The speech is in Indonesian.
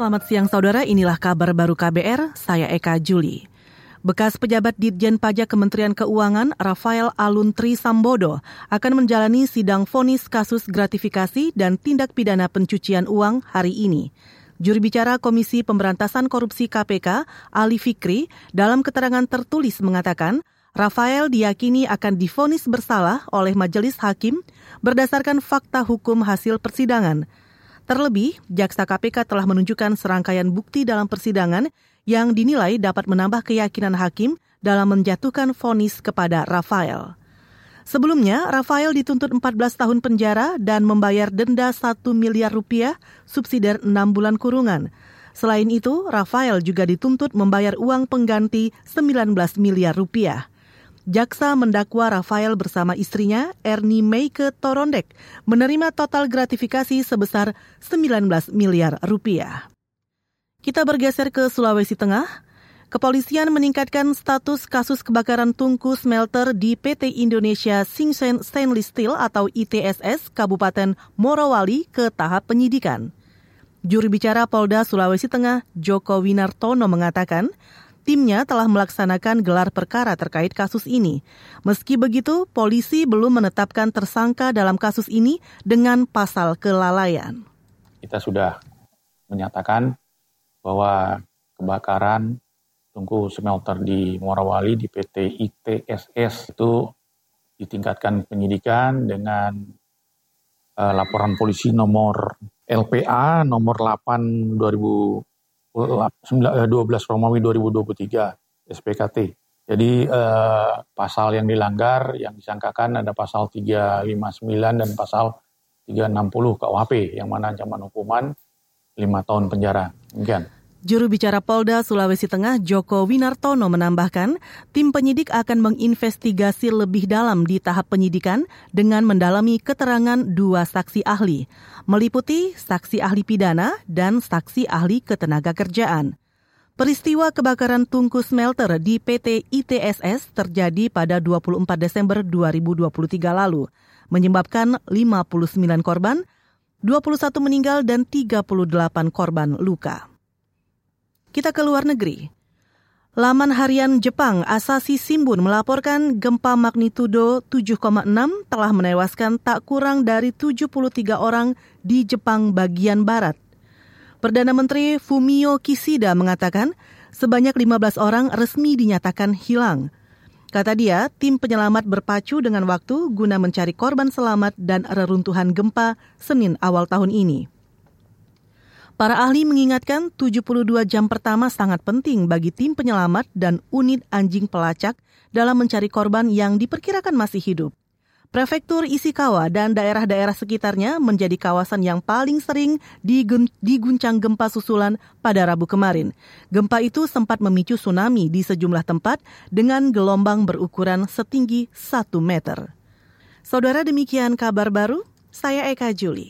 Selamat siang saudara, inilah kabar baru KBR, saya Eka Juli. Bekas pejabat Ditjen Pajak Kementerian Keuangan Rafael Aluntri Sambodo akan menjalani sidang vonis kasus gratifikasi dan tindak pidana pencucian uang hari ini. Juru bicara Komisi Pemberantasan Korupsi KPK, Ali Fikri, dalam keterangan tertulis mengatakan, Rafael diyakini akan difonis bersalah oleh majelis hakim berdasarkan fakta hukum hasil persidangan. Terlebih, jaksa KPK telah menunjukkan serangkaian bukti dalam persidangan yang dinilai dapat menambah keyakinan hakim dalam menjatuhkan vonis kepada Rafael. Sebelumnya, Rafael dituntut 14 tahun penjara dan membayar denda 1 miliar rupiah subsidiar 6 bulan kurungan. Selain itu, Rafael juga dituntut membayar uang pengganti 19 miliar rupiah. Jaksa mendakwa Rafael bersama istrinya Ernie Meike Torondek menerima total gratifikasi sebesar 19 miliar rupiah. Kita bergeser ke Sulawesi Tengah. Kepolisian meningkatkan status kasus kebakaran tungku smelter di PT Indonesia Singsen Stainless Steel atau ITSS Kabupaten Morowali ke tahap penyidikan. Juru bicara Polda Sulawesi Tengah Joko Winartono mengatakan, timnya telah melaksanakan gelar perkara terkait kasus ini. Meski begitu, polisi belum menetapkan tersangka dalam kasus ini dengan pasal kelalaian. Kita sudah menyatakan bahwa kebakaran tungku smelter di Morawali di PT ITSS itu ditingkatkan penyidikan dengan uh, laporan polisi nomor LPA nomor 8 2000 12 Romawi 2023 SPKT. Jadi eh, pasal yang dilanggar yang disangkakan ada pasal 359 dan pasal 360 KUHP yang mana ancaman hukuman 5 tahun penjara. Demikian. Juru bicara Polda Sulawesi Tengah Joko Winartono menambahkan, tim penyidik akan menginvestigasi lebih dalam di tahap penyidikan dengan mendalami keterangan dua saksi ahli, meliputi saksi ahli pidana dan saksi ahli ketenaga kerjaan. Peristiwa kebakaran tungku smelter di PT ITSS terjadi pada 24 Desember 2023 lalu, menyebabkan 59 korban, 21 meninggal dan 38 korban luka. Kita ke luar negeri. Laman harian Jepang Asahi Shimbun melaporkan gempa magnitudo 7,6 telah menewaskan tak kurang dari 73 orang di Jepang bagian barat. Perdana Menteri Fumio Kishida mengatakan sebanyak 15 orang resmi dinyatakan hilang. Kata dia, tim penyelamat berpacu dengan waktu guna mencari korban selamat dan reruntuhan gempa Senin awal tahun ini. Para ahli mengingatkan 72 jam pertama sangat penting bagi tim penyelamat dan unit anjing pelacak dalam mencari korban yang diperkirakan masih hidup. Prefektur Ishikawa dan daerah-daerah sekitarnya menjadi kawasan yang paling sering diguncang gempa susulan pada Rabu kemarin. Gempa itu sempat memicu tsunami di sejumlah tempat dengan gelombang berukuran setinggi 1 meter. Saudara demikian kabar baru, saya Eka Juli.